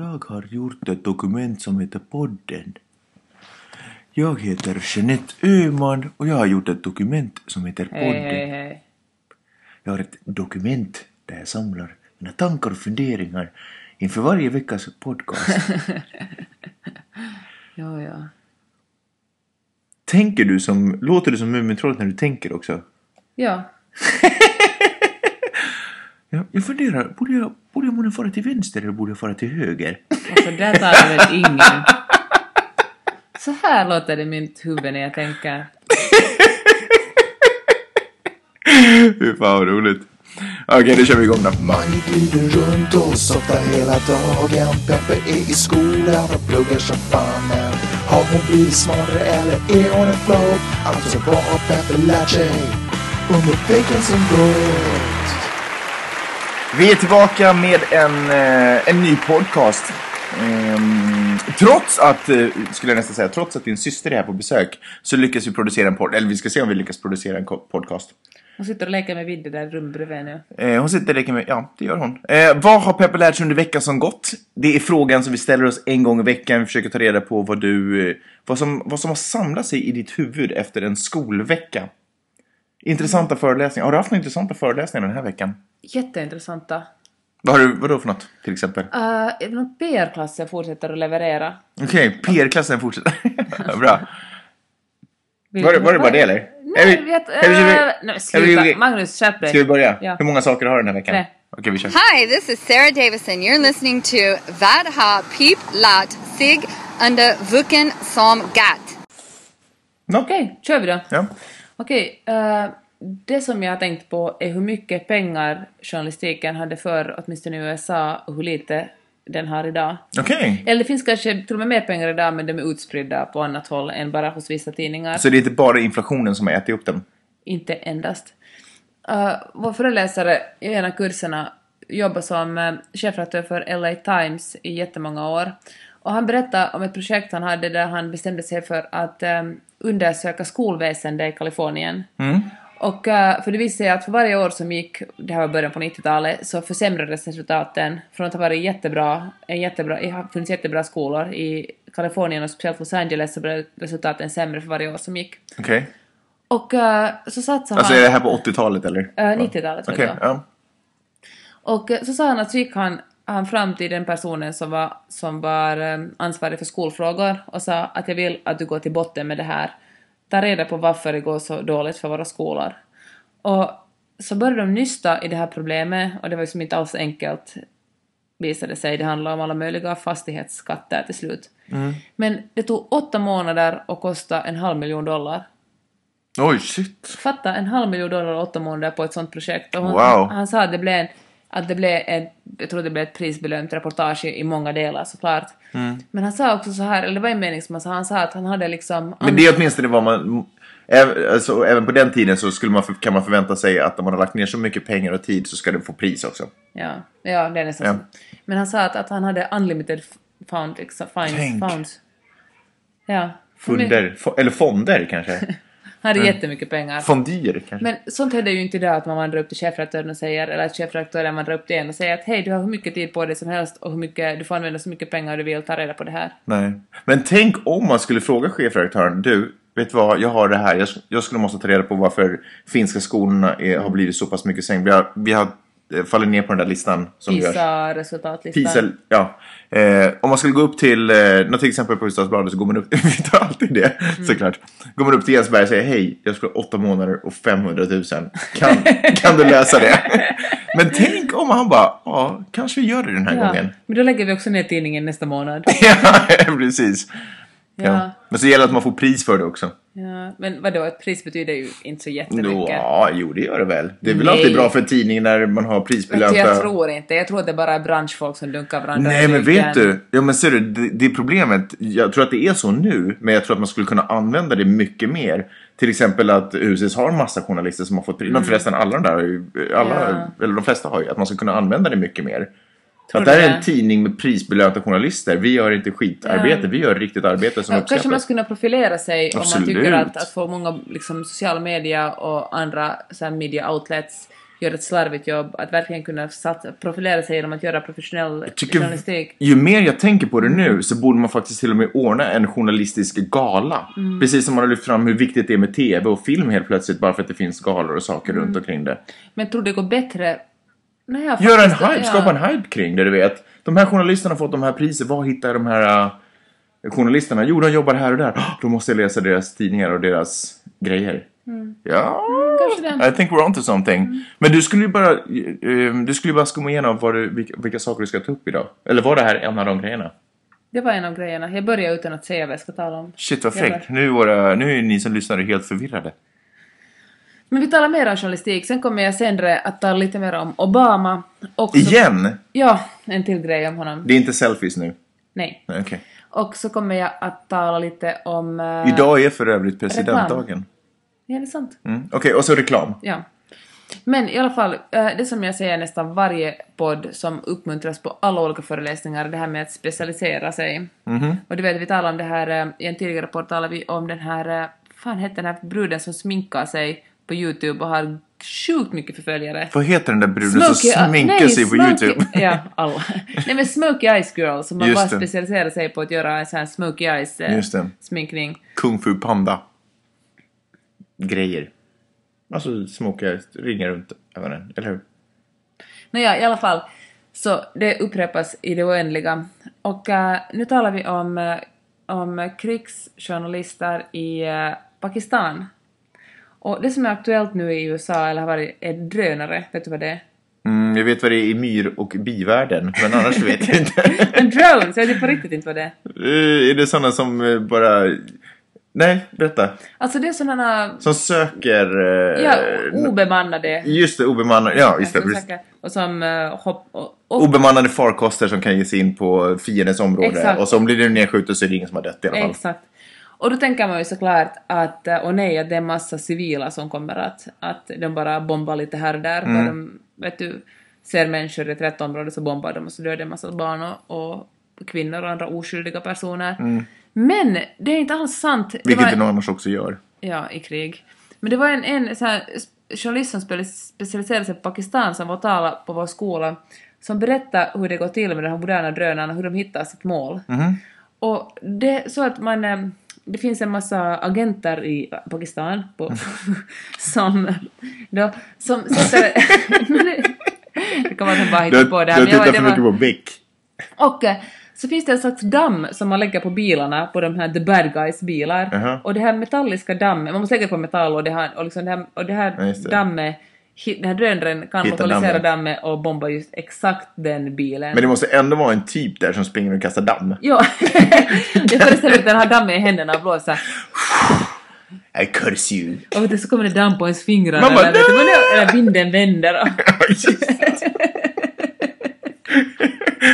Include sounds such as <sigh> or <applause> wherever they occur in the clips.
Jag har gjort ett dokument som heter Podden. Jag heter Jeanette Öhman och jag har gjort ett dokument som heter Hej, hej, Podden. hej. Jag har ett dokument där jag samlar mina tankar och funderingar inför varje veckas podcast. <laughs> Ja, ja. tänker du som, låter du som Mumintrollet när du tänker också? Ja. <laughs> Jag, jag funderar, borde jag, borde jag månne fara till vänster eller borde jag fara till höger? Alltså där tar det väl ingen. Så här låter det i mitt huvud när jag tänker. <laughs> Fy fan vad roligt. Okej, då kör vi igång då. Mange glider runt och softar hela dagen. Peppe är i skolan och pluggar som fan. Men har hon blivit smartare eller är hon en flopp? Alltså vad har Peppe lärt sig under veckan som gått? Vi är tillbaka med en, eh, en ny podcast. Ehm, trots att, eh, skulle jag nästan säga, trots att din syster är här på besök så lyckas vi producera en podcast, eller vi ska se om vi lyckas producera en podcast. Hon sitter och leker med Vidde där rummet bredvid nu. Eh, hon sitter och leker med, ja det gör hon. Eh, vad har Peppe lärt sig under veckan som gått? Det är frågan som vi ställer oss en gång i veckan. Vi försöker ta reda på vad du, eh, vad som, vad som har samlat sig i ditt huvud efter en skolvecka. Intressanta föreläsningar. Har du haft några intressanta föreläsningar den här veckan? Jätteintressanta. Vad har du, vadå för något till exempel? Uh, någon PR-klass jag fortsätter att leverera? Okej, PR-klassen fortsätter. <laughs> Bra. Var var det bara det eller? Nej, vi- vet... Uh, nej, sluta. Magnus, skärp dig. Ska vi börja? Ja. Hur många saker har du den här veckan? Okej, vi kör. Hi, this is Sarah Davison. You're listening to Vad har Peep Lat Sig under Vuken som Gat. Okej, kör vi då. Ja. Okej, eh, det som jag har tänkt på är hur mycket pengar journalistiken hade förr, åtminstone i USA, och hur lite den har idag. Okej. Eller det finns kanske till och med mer pengar idag, men de är utspridda på annat håll än bara hos vissa tidningar. Så det är inte bara inflationen som har ätit upp den? Inte endast. Uh, vår föreläsare i en av kurserna jobbar som uh, chefredaktör för LA Times i jättemånga år. Och han berättade om ett projekt han hade där han bestämde sig för att um, undersöka skolväsende i Kalifornien. Och uh, för det visade sig att för varje år som gick, det här var början på 90-talet, så försämrades resultaten från att ha varit jättebra, en jättebra, det har funnits jättebra skolor i Kalifornien och speciellt Los Angeles så blev resultaten sämre för varje år som gick. Okej. Och uh, så satsade Alltså han... är det här på 80-talet eller? Eh, 90-talet tror Okej, jag. ja. Och eh, så sa han att så gick han, han fram till den personen som var, som var eh, ansvarig för skolfrågor och sa att jag vill att du går till botten med det här. Ta reda på varför det går så dåligt för våra skolor. Och så började de nysta i det här problemet och det var ju som inte alls enkelt visade sig. Det handlade om alla möjliga fastighetsskatter till slut. Men det tog åtta månader och kostade en halv miljon dollar. Oj, shit. Fatta en halv miljon dollar och åtta månader på ett sånt projekt. Och hon, Wow. han, han sa att det blev en, att det blev en, jag tror det blev ett prisbelönt reportage i, i många delar såklart. Mm. Men han sa också så här, eller det var en mening som han sa, han sa att han hade liksom... Men det är åtminstone vad man... Alltså, även på den tiden så skulle man, kan man förvänta sig att om man har lagt ner så mycket pengar och tid så ska det få pris också. Ja, ja det är nästan Ja. så. Men han sa att, att han hade unlimited found, finds, Tänk. Ja. Funder, eller fonder kanske? <laughs> Han hade jättemycket pengar. Fondyr kanske? Men sånt händer ju inte idag att man vandrar upp till chefredaktören och säger, eller att chefredaktören vandrar upp till en och säger att hej, du har hur mycket tid på dig som helst och hur mycket, du får använda så mycket pengar du vill, ta reda på det här. Nej. Men tänk om man skulle fråga chefredaktören, du, vet vad, jag har det här, jag, jag skulle måste ta reda på varför finska skolorna är, har blivit så pass mycket sänkt. Vi har, vi har fallit ner på den där listan som. PISA-resultatlistan. PISA, ja. Eh, om man skulle gå upp till, eh, till exempel på Hufvudstadsbladet så går man upp, <laughs> vi tar alltid det såklart. Går man upp till Jensberg och säger hej, jag skulle 8 månader och 500 000. Kan, kan du lösa det? <laughs> Men tänk om han bara, ja, kanske vi gör det den här Ja, gången. men då lägger vi också ner tidningen nästa månad. <laughs> ja, precis. Ja. Men så gäller det att man får pris för det också. Ja, men vadå, ett pris betyder ju inte så jättemycket. Ja, jo det gör det väl. Det är väl Nej. alltid bra för en tidning när man har prisbelönta... jag tror inte. Jag tror att det bara är branschfolk som dunkar varandra Nej men vet du, ja men ser du, det, det är problemet. Jag tror att det är så nu, men jag tror att man skulle kunna använda det mycket mer. Till exempel att USS har en massa journalister som har fått pris. Men förresten alla de där, alla, Mm. Ja. eller de flesta har ju, att man ska kunna använda det mycket mer. Tror att det här du är en tidning med prisbelönta journalister. Vi gör inte skitarbete, Ja. vi gör riktigt arbete som Ja, kanske man uppskattas. skulle kunna profilera sig om man Absolut. tycker att, att få många liksom, sociala media och andra så här, media outlets gör ett slarvigt jobb, att verkligen kunna satsa, profilera sig genom att göra professionell tycker, journalistik. ju mer jag tänker på det nu så borde man faktiskt till och med ordna en journalistisk gala. Mm. Precis som man har lyft fram hur viktigt det är med tv och film helt plötsligt bara för att det finns galor och saker Mm. runt omkring det. Men tror det går bättre? Nej, jag Gör en hype, ja. skapa en hype kring det du vet. De här journalisterna har fått de här priser, var hittar de här uh, journalisterna? Jo, de jobbar här och där. Då måste jag läsa deras tidningar och deras grejer. Ja, Mm. Kanske det. I think we're onto something. Men du skulle ju bara, eh, du skulle bara skumma igenom vad du, vilka, vilka saker du ska ta upp idag. Eller var det här en av de grejerna? Det var en av grejerna. Jag börjar utan att säga vad jag ska tala om. Shit vad fräckt. Nu, nu är ni som lyssnar helt förvirrade. Men vi talar mer om journalistik. Sen kommer jag senare att tala lite mer om Obama. Och så, Igen? Ja, en till grej om honom. Det är inte selfies nu? Nej. Okej. Och så kommer jag att tala lite om... eh, Idag är för övrigt presidentdagen. Ja, det är sant. Mm. Okej, och så reklam. Ja. Men i alla fall, eh, det som jag säger nästan varje podd som uppmuntras på alla olika föreläsningar, det här med att specialisera sig. Mhm. Och du vet, vi talade om det här, eh, i en tidigare podd talade vi om den här, fan hette den här bruden som sminkar sig på YouTube och har sjukt mycket förföljare. Vad heter den där bruden som sminkar nej, sig på YouTube? <laughs> Ja, alla. Nej men Smokey Eyes Girl, som man Just bara det. specialiserar sig på att göra en sån här Smokey Eyes eh, Just det. sminkning. Kung Fu Panda. Grejer. Alltså smokiga ringar runt ögonen, eller hur? Nåja, i alla fall. Så det upprepas i det oändliga. Och eh, nu talar vi om, eh, om krigsjournalister i eh, Pakistan. Och det som är aktuellt nu i USA, eller har varit, är drönare. Vet du vad det är? Mm, jag vet vad det är i myr och bivärlden, men annars <laughs> vet jag inte. En drone! Så jag vet på riktigt inte vad det är. Eh, är det sådana som eh, bara... Nej, berätta. Alltså det är sådana... Som söker... eh, Ja, obemannade. Just det, obemannade. Ja, just det. Som söker- Och som uh, hopp... Och, och, Obemannade farkoster som kan ge sig in på fiendens område. Exakt. Och så om blir det nedskjutet så är det ingen som har dött i alla fall. Exakt. Och då tänker man ju såklart att, eh, och nej, att det är massa civila som kommer att, att de bara bombar lite här och där. Mm. De, vet du, ser människor i ett rätt område så bombar de och så dör det en massa barn och, och kvinnor och andra oskyldiga personer. Men det är inte alls sant. Det Mm. Vilket var- det nog annars också gör. Ja, i krig. Men det var en, en så här, journalist som specialiserade sig på Pakistan som var och talade på vår skola som berättade hur det går till med de här moderna drönarna, hur de hittar sitt mål. Och det så att man... Det finns en massa agenter i Pakistan på, <laughs> som då, som sätter... <laughs> <laughs> det kan de bara Du, hittar på det här. du tittar för mycket på Beck. och eh, så finns det en slags damm som man lägger på bilarna, på de här the bad guys bilar. Jaha. Och det här metalliska dammet, man måste lägga det på metall och det här, och liksom det här, och det här Ja, dammet, den här drönaren kan Hittar lokalisera dammet. dammet och bomba just exakt den bilen. Men det måste ändå vara en typ där som springer och kastar damm. Ja, <laughs> jag föreställer mig att den har dammet i händerna och blåser. I curse you. Och vet så kommer det damm på ens fingrar bara, eller, vet du, eller vinden vänder. <laughs> Och,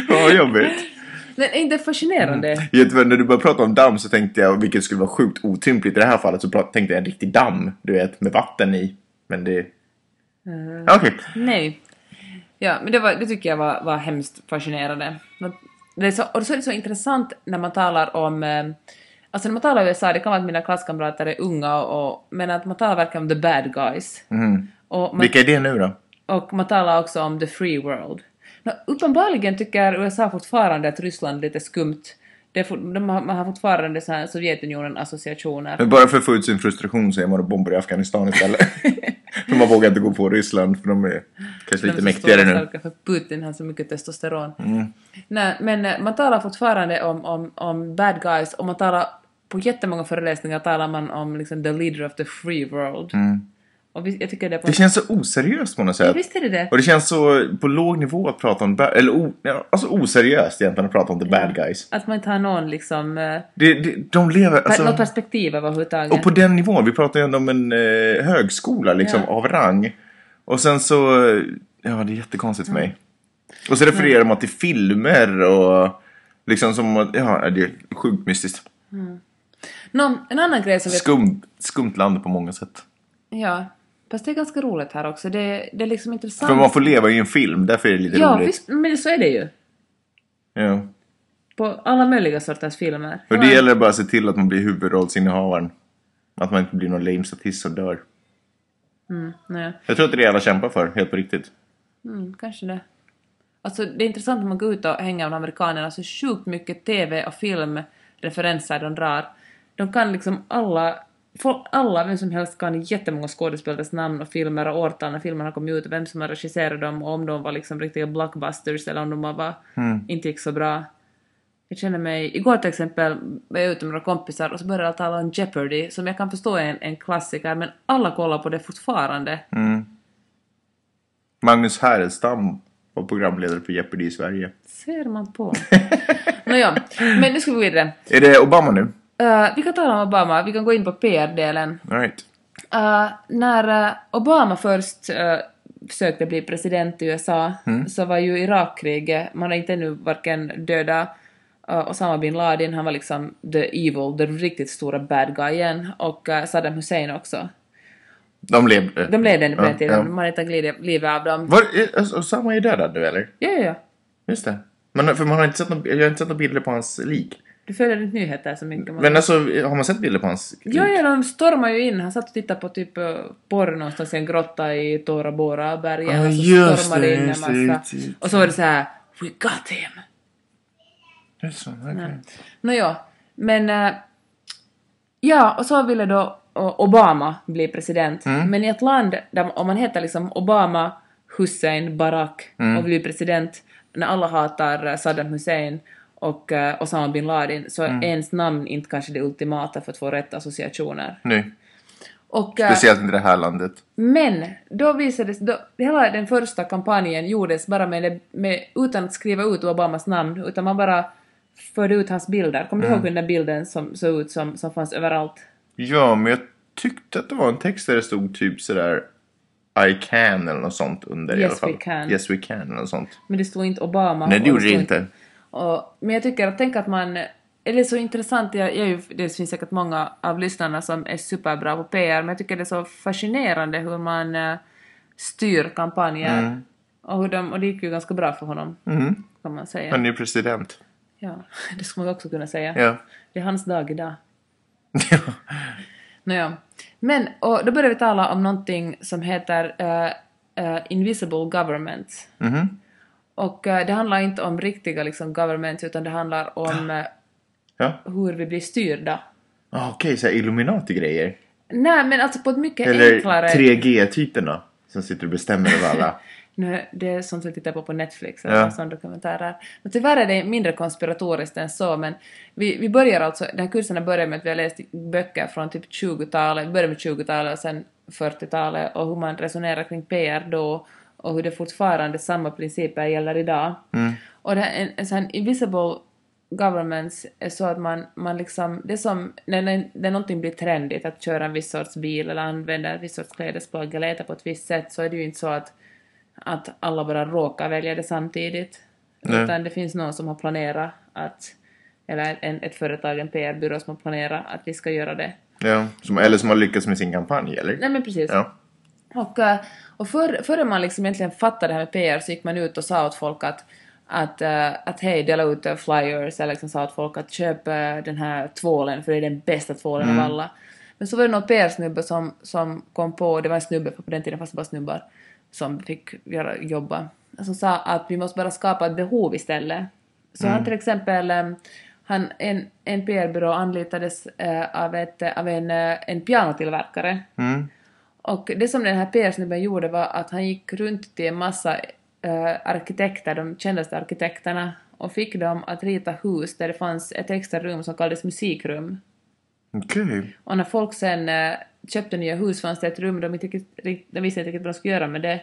<laughs> Vad jobbigt. men är inte fascinerande? Vet du vad, när du började prata om damm så tänkte jag, vilket skulle vara sjukt otympligt i det här fallet, så tänkte jag en riktig damm, du vet, med vatten i. Men det... Okej. Nej. Ja, men det, var, det tycker jag var, var hemskt fascinerande. Det är så, och så är det så intressant när man talar om... eh, Alltså när man talar om USA, det kan vara att mina klasskamrater är unga, och, men att man talar verkligen om the bad guys. Och, man. Vilka är det nu då? och man talar också om the free world. Nå, uppenbarligen tycker USA fortfarande att Ryssland är lite skumt. Det är, for- de har, man har fortfarande så här Sovjetunionen-associationer. Men bara för att få ut sin frustration så är man och bombar i Afghanistan istället. <laughs> <laughs> man vågar inte gå på Ryssland för de är kanske lite De mäktigare nu. För Putin har så mycket testosteron. Mm. Nej, men eh, man talar fortfarande om, om, om bad guys och man talar på jättemånga föreläsningar talar man om liksom the leader of the free world. Och vi, jag tycker det. Mm. Det känns så oseriöst på något ja, sätt. visst är det det. Och det känns så på låg nivå att prata om, ba- eller o, ja, alltså oseriöst egentligen att prata om the bad guys. Att man inte har någon liksom... eh, Det, det, de lever, per, alltså, något perspektiv överhuvudtaget. och på den nivån, vi pratar ju ändå om en eh, högskola liksom Ja. av rang. Och sen så, ja det är jättekonstigt för mig. Och så refererar man till filmer och liksom som, ja det är sjukt mystiskt. Nå, en annan grej som. Skumt, skumt land på många sätt. Ja. Fast det är ganska roligt här också. Det, det är liksom intressant. För man får leva i en film, därför är det lite Ja, roligt. visst, men så är det ju. Ja. På alla möjliga sorters filmer. Och Ja. det gäller bara att se till att man blir huvudrollsinnehavaren. Att man inte blir någon lame statist som dör. Mm, nej. Jag tror att det är det alla kämpar för, helt på riktigt. Mm, kanske det. Alltså det är intressant när man går ut och hänger med amerikanerna så sjukt mycket TV och filmreferenser de drar. De kan liksom alla, alla, vem som helst kan jättemånga skådespelares namn och filmer och årtal när filmerna kom ut och vem som har regisserat dem och om de var liksom riktiga blockbusters eller om de var, inte gick så bra. Jag känner mig, igår till exempel var jag ute med några kompisar och så började alla tala om Jeopardy som jag kan förstå är en, en klassiker men alla kollar på det fortfarande. Magnus Härenstam var programledare på Jeopardy i Sverige. Ser man på. <laughs> Nåja, men nu ska vi gå vidare. Är det Obama nu? Eh, vi kan tala om Obama, vi kan gå in på PR-delen. Right. Eh, när eh, Obama först uh, försökte bli president i USA så var ju Irakkriget, man har inte ännu varken döda uh, Osama bin Laden, han var liksom the evil, the riktigt stora bad guyen, och uh, Saddam Hussein också. De levde. De blev den på den tiden, man har inte tagit livet av dem. Var, Osama är dödad nu eller? Ja, ja, ja. Just det. Men, för man har inte sett någon, jag har inte sett några bilder på hans lik. Du följer inte nyheter så mycket. man- Men alltså, har man sett bilder på hans lik? Ja, ja, de stormar ju in. Han satt och tittade på typ eh, porr någonstans i en grotta i Tora Bora-bergen. Ah, och så just stormade det, in en just det, massa. just det. Och så var det så här, We got him! Just så, okej. Nåja, men... eh, ja, och så ville då eh, Obama bli president. Men i ett land där om man heter liksom Obama, Hussein, Barack och blir president, när alla hatar Saddam Hussein och uh, Osama bin Laden, så är ens namn inte kanske det ultimata för att få rätt associationer. Nu. Och, eh, Speciellt inte det här landet. Men då visades, då, hela den första kampanjen gjordes bara med, med utan att skriva ut Obamas namn, utan man bara förde ut hans bilder. Kommer du ihåg den där bilden som såg ut som, som fanns överallt? Ja, men jag tyckte att det var en text där det stod typ sådär I can eller något sånt under i Yes, alla fall. we can. Yes we can eller något sånt. Men det stod inte Obama. Nej, det gjorde det inte. Och, men jag tycker att tänk att man... Det så intressant, jag, jag, det finns säkert många av lyssnarna som är superbra på PR, men jag tycker det är så fascinerande hur man eh, styr kampanjer. Mm. Och, hur de, och det gick ju ganska bra för honom, kan man säga. Han är president. Ja, <laughs> det skulle man också kunna säga. Ja. Det är hans dag idag. <laughs> Nåja. Men, och då börjar vi tala om någonting som heter eh, eh, Invisible Government. Mhm. Och eh, det handlar inte om riktiga liksom, governments utan det handlar om eh, Ja. hur vi blir styrda. Ah, Okej, så här Illuminati-grejer. Nej, men alltså på ett mycket Eller enklare... 3G-typerna. Som sitter och bestämmer över alla. <laughs> Nu, det är sånt vi tittar på på Netflix, eller Ja. sån dokumentärer. Men tyvärr är det mindre konspiratoriskt än så, men vi, vi börjar alltså, den här kursen börjar med att vi har läst böcker från typ 20-talet, vi börjar med 20-talet och sen 40-talet och hur man resonerar kring PR då och hur det fortfarande samma principer gäller idag. Och det här, en, en invisible governments är så att man, man liksom, det som när, när, när någonting blir trendigt, att köra en viss sorts bil eller använda ett visst sorts klädesplagg eller äta på ett visst sätt, så är det ju inte så att, att alla bara råkar välja det samtidigt. Nej. Utan det finns någon som har planerat att, eller en, ett företag, en PR-byrå som har planerat att vi ska göra det. ja. Som, eller som har lyckats med sin kampanj, eller? Nej men precis. Ja. Och, eh, och för, före man liksom egentligen fattade det här med PR så gick man ut och sa åt folk att att, eh, att hej, dela ut eh, flyers eller liksom sa åt folk att köp den här tvålen för det är den bästa tvålen av alla. Men så var det någon PR-snubbe som, som kom på, det var en snubbe för på den tiden fanns det bara snubbar som fick göra, jobba, som sa att vi måste bara skapa ett behov istället. Så han till exempel, han, en, en PR-byrå anlitades av, ett, av en, en pianotillverkare Mm. Och det som den här PR-snubben gjorde var att han gick runt till en massa eh, arkitekter, de kändaste arkitekterna, och fick dem att rita hus där det fanns ett extra rum som kallades musikrum. Okej. Och när folk sen eh, köpte nya hus fanns det ett rum de, inte de visste inte riktigt vad de skulle göra med det.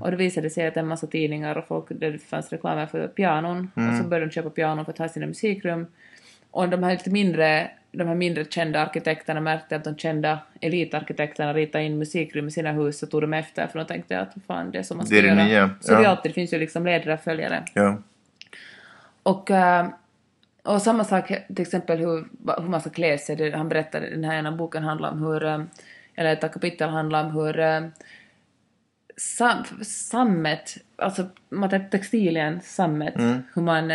Och det visade sig att en massa tidningar och folk, det fanns reklamer för pianon. Och så började de köpa pianon för att ha sina musikrum. Och de här lite mindre, de här mindre kända arkitekterna märkte att de kända elitarkitekterna ritade in musikrum i sina hus så tog de efter för de tänkte att fan det är så man ska Det är det göra. nya, Så det, ja. alltid, det finns ju liksom ledare och följare. Ja. Och, eh, och samma sak till exempel hur, hur man ska klä sig. Det, han berättade, den här ena boken handlar om hur, eh, eller ett kapitel handlar om hur eh, sam, sammet, alltså textilien, sammet, hur man,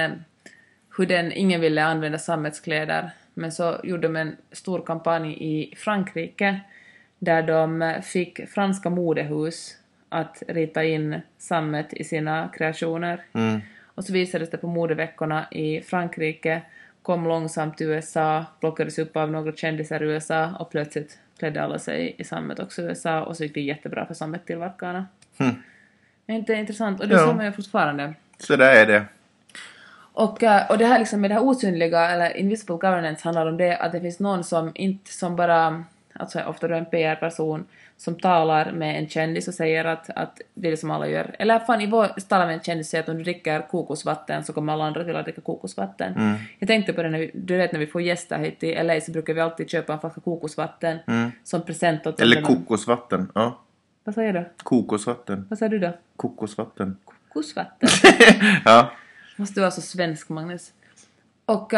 hur den, ingen ville använda sammetskläder. Men så gjorde de en stor kampanj i Frankrike där de fick franska modehus att rita in sammet i sina kreationer. Och så visades det på modeveckorna i Frankrike, kom långsamt till USA, plockades upp av några kändisar i USA och plötsligt klädde alla sig i sammet också i USA och så gick det jättebra för sammettillverkarna. Är inte intressant? Och det Ja. ser man ju fortfarande. Så där är det. Och, eh, och det här liksom med det här osynliga, eller invisible governance, handlar om det att det finns någon som inte, som bara, alltså ofta då en PR-person, som talar med en kändis och säger att, att det är det som alla gör. Eller fan, i vår talar med en kändis och säger att om du dricker kokosvatten så kommer alla andra till att dricka kokosvatten. Jag tänkte på det när vi, du vet när vi får gäster hit till LA så brukar vi alltid köpa en flaska kokosvatten som present åt Eller kokosvatten. Ja. Vad säger du? Kokosvatten. Vad säger du då? Kokosvatten. Kokosvatten? <laughs> Ja. Måste du vara så svensk, Magnus. Och, och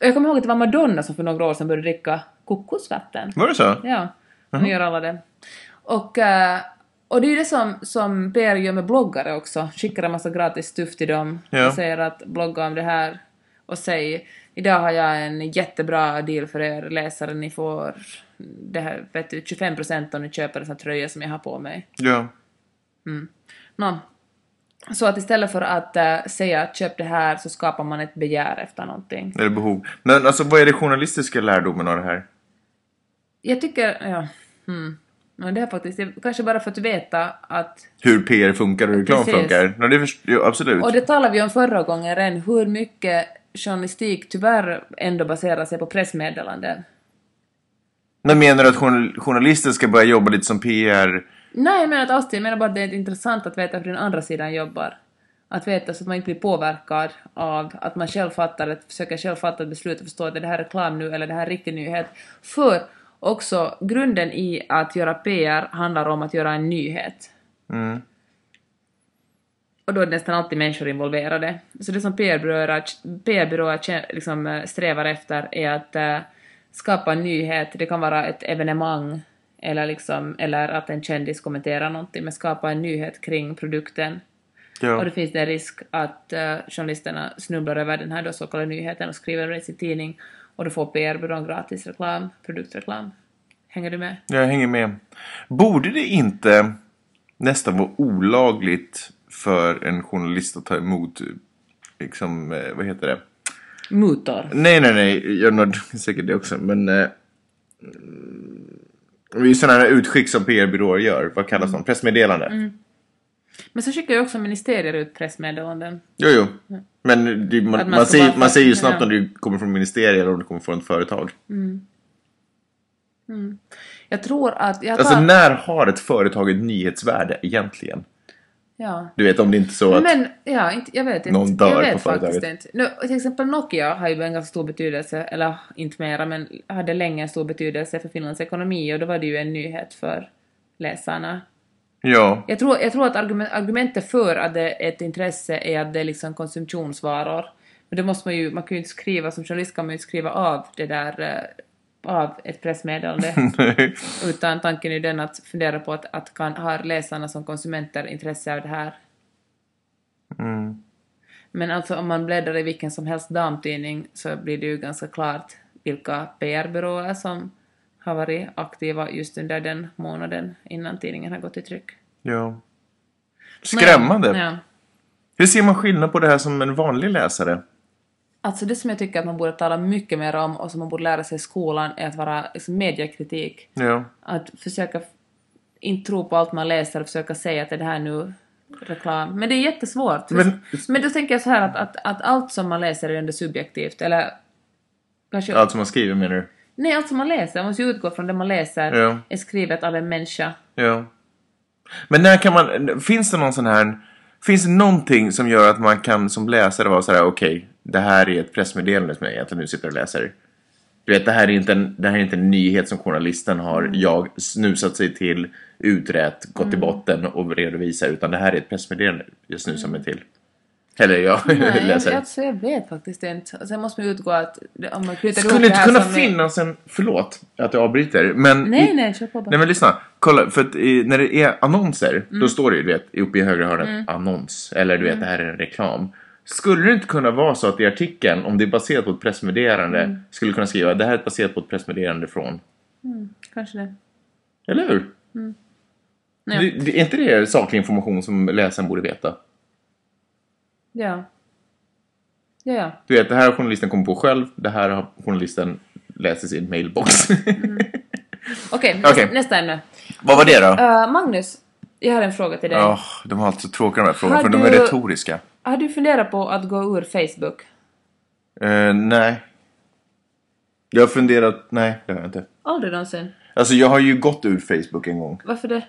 jag kommer ihåg att det var Madonna som för några år sedan började dricka kokosvatten. Var det så? Ja, nu gör alla det. Och, eh, och det är ju det som, som PR gör med bloggare också. Skickar en massa gratis stuff till dem Ja. och säger att blogga om det här och säg idag har jag en jättebra deal för er läsare. Ni får det här, vet du, 25% om ni köper en sån här tröja som jag har på mig. Ja. Nå, så att istället för att eh, säga köp det här så skapar man ett begär efter någonting. Eller behov. Men alltså vad är det journalistiska lärdomen av det här? Jag tycker, ja, hmm. Men det är faktiskt, är kanske bara för att veta att, Hur PR funkar och reklam Precis. funkar? Ja, det först- jo, absolut. och det talade vi om förra gången redan, hur mycket journalistik tyvärr ändå baserar sig på pressmeddelanden. Men menar du att journal- journalister ska börja jobba lite som PR? Nej, jag menar inte alls det, jag menar bara att det är intressant att veta hur den andra sidan jobbar. Att veta så att man inte blir påverkad av att man själv fattar ett, försöker själv fatta ett beslut och förstå att det här är reklam nu eller det här är riktig nyhet. För också grunden i att göra PR handlar om att göra en nyhet. Mm. Och då är det nästan alltid människor involverade. Så det som PR-byråer, kä- liksom, eh, strävar efter är att eh, skapa en nyhet. Det kan vara ett evenemang eller, liksom, eller att en kändis kommenterar någonting, men skapa en nyhet kring produkten. Och Ja. det finns en risk att eh, journalisterna snubblar över den här då så kallade nyheten och skriver det i sin tidning och då får PR-byrån gratis reklam, produktreklam. Hänger du med? Jag hänger med. Borde det inte nästan vara olagligt för en journalist att ta emot, liksom, eh, vad heter det? Mutor. Nej, nej, nej. Jag nådde säkert det också. Men... Eh, det är ju sådana här utskick som PR-byråer gör. Vad kallas de? Pressmeddelande? Men så skickar ju också ministerier ut pressmeddelanden. Jo, jo. Men det, man, man ser, man ser ju snabbt ja. om det kommer från ministerier eller om det kommer från ett företag. Jag tror att... Jag Alltså när har ett företag ett nyhetsvärde egentligen? Ja. Du vet om det är inte så att... Men, ja, inte, jag vet inte. Någon dör jag på vet företaget. faktiskt inte. Nu, till exempel Nokia har ju en ganska stor betydelse, eller inte mera, men hade länge stor betydelse för Finlands ekonomi och då var det ju en nyhet för läsarna. Ja. Jag tror, jag tror att argument, argumentet för att det är ett intresse är att det är liksom konsumtionsvaror. Men då måste man ju, man kan ju inte skriva, som journalist kan man ju inte skriva av det där, eh, av ett pressmeddelande. <laughs> Utan tanken är den att fundera på att, att kan, har läsarna som konsumenter intresse av det här? Mm. Men alltså om man bläddrar i vilken som helst damtidning så blir det ju ganska klart vilka PR-byråer som har varit aktiva just under den månaden innan tidningen har gått i tryck. ja. Skrämmande. Ja. Hur ser man skillnad på det här som en vanlig läsare? Alltså det som jag tycker att man borde tala mycket mer om och som man borde lära sig i skolan är att vara liksom, mediekritik. Ja. Att försöka inte tro på allt man läser och försöka säga att det här nu reklam. Men det är jättesvårt. Men- Men, då tänker jag så här att, att, att allt som man läser är ändå subjektivt. Eller kanske... Allt som man skriver menar du? Nej, allt som man läser. Man måste ju utgå från det man läser Ja. är skrivet av en människa. Ja. Men när kan man... Finns det någon sån här... Finns det någonting som gör att man kan som läsare vara sådär okej, det här är ett pressmeddelande som jag egentligen nu sitter och läser. Du vet, det här är inte en, det här är inte en nyhet som journalisten har jag snusat sig till, utrett, gått till botten och redovisar, utan det här är ett pressmeddelande jag snusar mig till. Eller jag Nej, <laughs> läser. jag, alltså, jag vet faktiskt inte. Sen måste man utgå att om man knyter Skulle inte kunna är- finnas en... Förlåt att jag avbryter, men... Nej, nej, kör på bara. Nej men lyssna, kolla, för att i, när det är annonser, Mm. då står det ju du vet, uppe i högra hörnet, annons, eller du vet, det här är en reklam. Skulle det inte kunna vara så att i artikeln, om det är baserat på ett pressmeddelande, Mm. skulle kunna skriva det här är baserat på ett pressmeddelande från... Kanske det. Eller hur? Ja. Det, det, är inte det saklig information som läsaren borde veta? Ja. Ja, ja. Du vet, det här har journalisten kommit på själv. Det här har journalisten läst i sin mailbox. Okej, nästa, <laughs> Okej. nästa ämne. Vad var det då? Uh, Magnus, jag har en fråga till dig. Åh, de har alltid så tråkiga de här frågorna, Har för de du- är retoriska. Har du funderat på att gå ur Facebook? Eh, nej. Jag har funderat... Nej, det har jag inte. Aldrig någonsin. Alltså, jag har ju gått ur Facebook en gång. Varför det?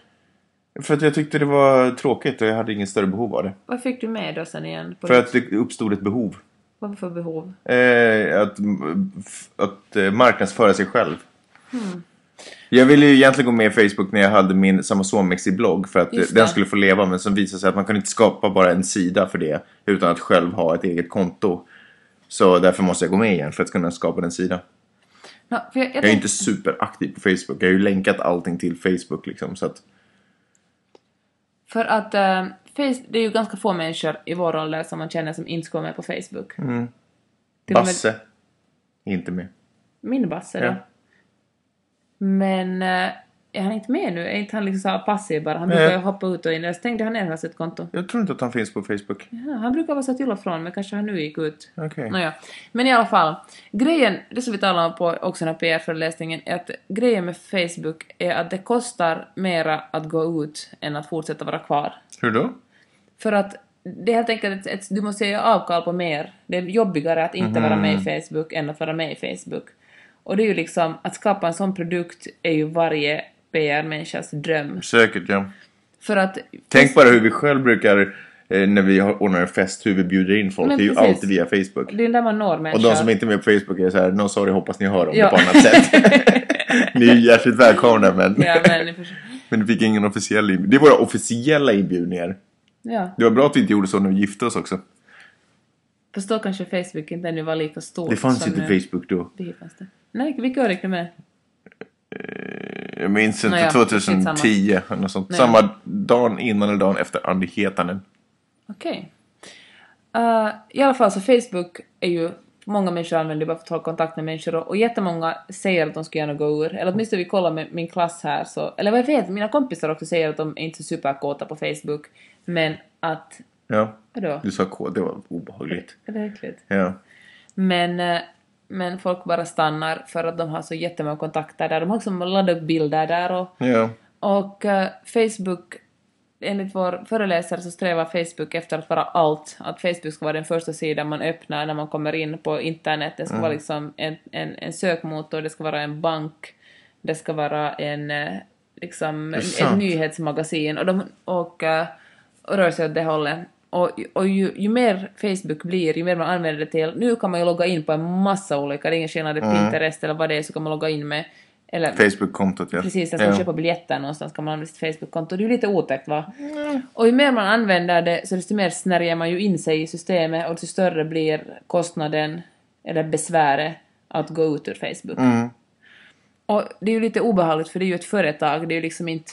För att jag tyckte det var tråkigt och jag hade ingen större behov av det. Vad fick du med då sen igen? För att det uppstod ett behov. Vad för behov? Eh, att att eh, marknadsföra sig själv. Jag ville ju egentligen gå med i Facebook när jag hade min Samasomex-blogg för att den skulle få leva men som visade sig att man kan inte skapa bara en sida för det utan att själv ha ett eget konto. Så därför måste jag gå med igen för att kunna skapa den sidan. För jag, jag, Jag är inte superaktiv på Facebook. Jag har ju länkat allting till Facebook liksom så att För att eh, face, det är ju ganska få människor i vår ålder som man känner som inte ska vara med på Facebook. Med Basse är inte med. min Basse då. Men eh, är han inte med nu? Är inte han liksom så passiv bara? Han brukar ju hoppa ut och in. Jag stängde han ner hela sitt konto. Jag tror inte att han finns på Facebook. Ja, han brukar vara så till och från, men kanske han nu gick ut. Okej. Nåja. Men i alla fall, grejen, det som vi talade om på också den här PR-föreläsningen, är att grejen med Facebook är att det kostar mera att gå ut än att fortsätta vara kvar. Hur då? För att det är helt enkelt ett, du måste göra avkall på mer. Det är jobbigare att inte vara med i Facebook än att vara med i Facebook. Och det är ju liksom, att skapa en sån produkt är ju varje PR-människas dröm. Säkert ja. För att... Tänk bara hur vi själv brukar eh, när vi ordnar en fest, hur vi bjuder in folk. Men det är ju precis. alltid via Facebook. Det är där man når Och människor. de som inte är med på Facebook är så här, no sorry, hoppas ni hör om Ja. det på annat sätt. <laughs> ni är hjärtligt välkomna men, Ja, men, men ni fick ingen officiell inbjudan. Det är våra officiella inbjudningar. ja. Det var bra att vi inte gjorde så när vi gifte oss också. Fast då kanske Facebook inte ännu var lika stort Det fanns som inte nu. Facebook då. Det fanns det. Nej, vilka år gick du med? Jag minns inte, Nåja, 2010 eller något sånt. Nåja. Samma dagen innan eller dagen efter Andy Hetanen. Okej. Eh, I alla fall så Facebook är ju Många människor använder det bara för att hålla kontakt med människor och, och jättemånga säger att de ska gärna gå ur. Eller åtminstone vi kollar med min klass här så... Eller vad jag vet, mina kompisar också säger att de är inte så superkåta på Facebook. Men att... Ja, Vadå? du sa K, det var obehagligt. Är det äckligt? Ja. Men, eh, men folk bara stannar för att de har så jättemånga kontakter där. De har också laddat upp bilder där och Ja. Och eh, Facebook, enligt vår föreläsare så strävar Facebook efter att vara allt. Att Facebook ska vara den första sidan man öppnar när man kommer in på internet. Det ska vara liksom en, en, en sökmotor, det ska vara en bank, det ska vara en, eh, liksom, är en, en nyhetsmagasin och, de, och, och rör sig åt det hållet. Och, och ju, ju mer Facebook blir, ju mer man använder det till, nu kan man ju logga in på en massa olika, det är ingen skillnad, det är Pinterest eller vad det är, så kan man logga in med, eller Facebook-kontot ja. Precis, jag ska ja. köpa biljetter någonstans kan man använda sitt Facebook-konto. Det är ju lite otäckt va? Och ju mer man använder det så desto mer snärjer man ju in sig i systemet och desto större blir kostnaden eller besväret att gå ut ur Facebook. Mm. Och det är ju lite obehagligt för det är ju ett företag, det är ju liksom inte,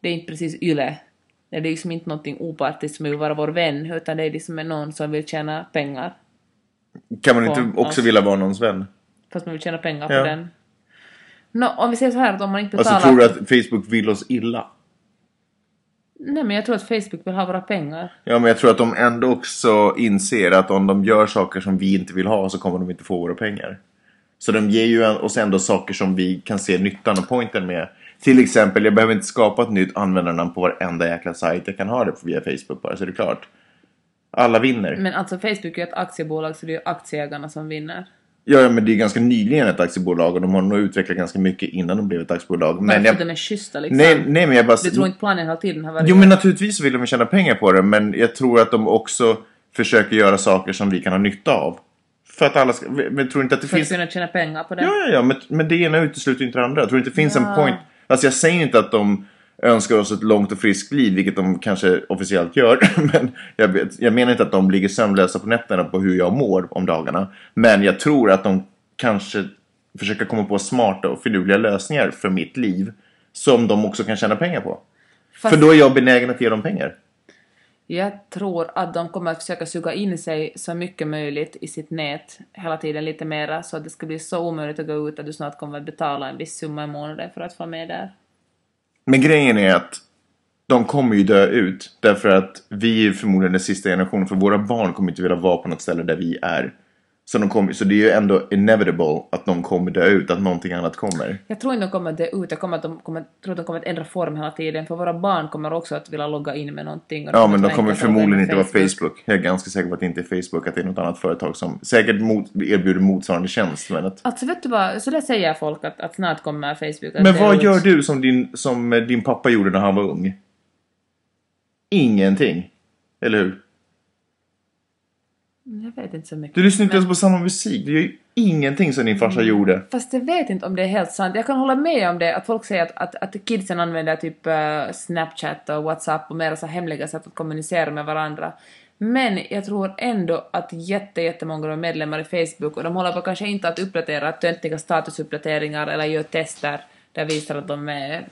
det är inte precis YLE. Det är liksom inte någonting opartiskt som vill vara vår vän, utan det är liksom någon som vill tjäna pengar. Kan man inte också oss. vilja vara någons vän? Fast man vill tjäna pengar Ja. på den. Nå, om vi säger så här att om man inte betalar... Alltså tror du att Facebook vill oss illa? Nej men jag tror att Facebook vill ha våra pengar. Ja, men jag tror att de ändå också inser att om de gör saker som vi inte vill ha så kommer de inte få våra pengar. Så de ger ju oss ändå saker som vi kan se nyttan och pointen med. Till exempel, jag behöver inte skapa ett nytt användarnamn på varenda jäkla sajt. Jag kan ha det via Facebook bara, så är det klart. Alla vinner. Men alltså Facebook är ett aktiebolag så det är aktieägarna som vinner. Ja, men det är ganska nyligen ett aktiebolag och de har nog utvecklat ganska mycket innan de blev ett aktiebolag. Men jag... att de är schyssta liksom. nej, nej, men jag bara... Du tror inte planen hela tiden har varit... Jo men naturligtvis vill de tjäna pengar på det men jag tror att de också försöker göra saker som vi kan ha nytta av. För att alla ska, men tror inte att det för att finns... kunna tjäna pengar på det. Ja, ja, ja, men, men det ena utesluter inte det andra. Jag tror inte det finns Ja. en point. Alltså jag säger inte att de önskar oss ett långt och friskt liv, vilket de kanske officiellt gör. <laughs> Men jag, jag menar inte att de ligger sömnlösa på nätterna på hur jag mår om dagarna. Men jag tror att de kanske försöker komma på smarta och finurliga lösningar för mitt liv. Som de också kan tjäna pengar på. Fast För då är jag benägen att ge dem pengar jag tror att de kommer att försöka suga in sig så mycket möjligt i sitt nät hela tiden lite mera så att det ska bli så omöjligt att gå ut att du snart kommer att betala en viss summa i månaden för att få med där. Men grejen är att de kommer ju dö ut. Därför att vi är förmodligen den sista generationen. För våra barn kommer inte vilja vara på något ställe där vi är. Så, de kommer, så det är ju ändå inevitable att de kommer dö ut. Att någonting annat kommer. Jag tror inte de kommer dö ut, jag kommer att de kommer, tror att de kommer att ändra form hela tiden, för våra barn kommer också att vilja logga in med någonting. Ja men de kommer förmodligen inte vara Facebook. Jag är ganska säker på att det inte är Facebook. Att det är något annat företag som säkert mot, erbjuder motsvarande tjänst. Men, att, Alltså vet du vad, så det säger folk att, att snart kommer Facebook att men vad ut. gör du som din, som eh, din pappa gjorde när han var ung? Ingenting. Eller hur? Jag vet inte så mycket. Du lyssnar inte ens på samma musik. Du gör ju ingenting som din farsa Mm. gjorde. Fast jag vet inte om det är helt sant. Jag kan hålla med om det, att folk säger att, att, att kidsen använder typ eh, Snapchat och WhatsApp och mer så hemliga sätt att kommunicera med varandra. Men jag tror ändå att jätte, jättemånga är medlemmar i Facebook och de håller på kanske inte att uppdatera töntiga statusuppdateringar eller gör tester där visar att de är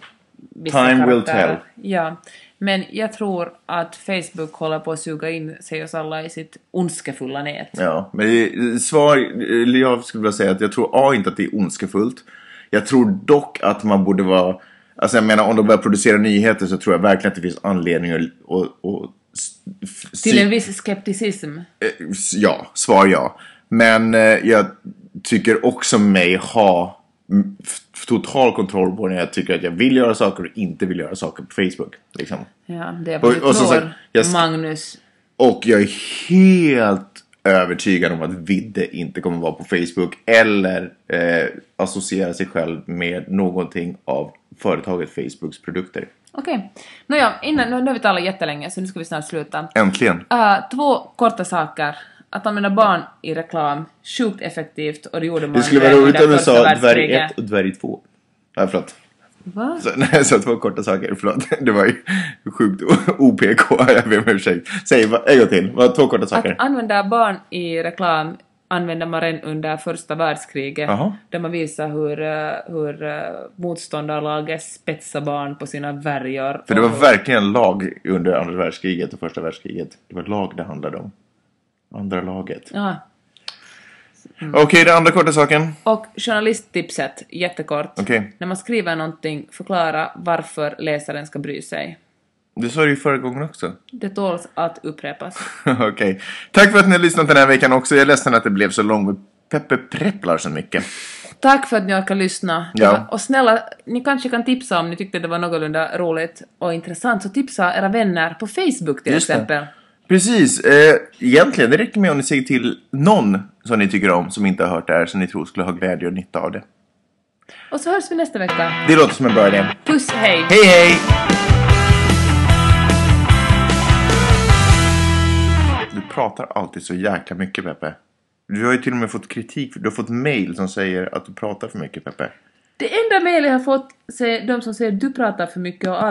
vissa Time will tell. Ja. Men jag tror att Facebook håller på att suga in sig oss alla i sitt ondskefulla nät. Ja, men svar, jag skulle vilja säga att jag tror A inte att det är ondskefullt. Jag tror dock att man borde vara, alltså jag menar om de börjar producera nyheter så tror jag verkligen att det finns anledning att, att, att Till en viss skepticism. Eh, Ja, svar ja. Men eh, jag tycker också mig ha total kontroll på när jag tycker att jag vill göra saker och inte vill göra saker på Facebook. Liksom. Ja, det är vad Och- och sagt, jag Magnus. Och jag är helt övertygad om att Vidde inte kommer vara på Facebook eller eh, associera sig själv med någonting av företaget Facebooks produkter. Okej. Nåja, innan, nu, nu har vi talat jättelänge så nu ska vi snart sluta. Äntligen! Uh, två korta saker. Att använda barn i reklam, sjukt effektivt och det gjorde man Det skulle vara roligt om du sa dvärg världskriget. 1 och dvärg 2. Nej, förlåt. Va? Så, <laughs> nej, jag sa två korta saker, förlåt. Det var ju sjukt <laughs> OPK, jag ber om ursäkt. Säg en gång till, vad två korta saker? Att använda barn i reklam använde man redan under första världskriget. Jaha. Där man visar hur, eh, hur uh, motståndarlaget spetsar barn på sina värjor. För det var verkligen lag under andra världskriget och första världskriget. Det var lag det handlade om. Andra laget. Ja. Okej, den andra korta saken. Och journalisttipset, jättekort. Okej. När man skriver någonting, förklara varför läsaren ska bry sig. Det sa du ju förra gången också. Det tåls att upprepas. <laughs> Okej. Tack för att ni har lyssnat den här veckan också. Jag är ledsen att det blev så långt. Peppe prepplar så mycket. Tack för att ni orkar lyssna. Ja. Och snälla, ni kanske kan tipsa om ni tyckte det var någorlunda roligt och intressant, så tipsa era vänner på Facebook till Just det. Precis. Eh, egentligen, det räcker med om ni säger till någon som ni tycker om som inte har hört det här som ni tror skulle ha glädje och nytta av det. Och så hörs vi nästa vecka. Det låter som en bra idé. Puss, hej! Hej hej! Du pratar alltid så jäkla mycket Peppe. Du har ju till och med fått kritik. Du har fått mail som säger att du pratar för mycket Peppe. Det enda mejl jag har fått är de som säger du pratar för mycket och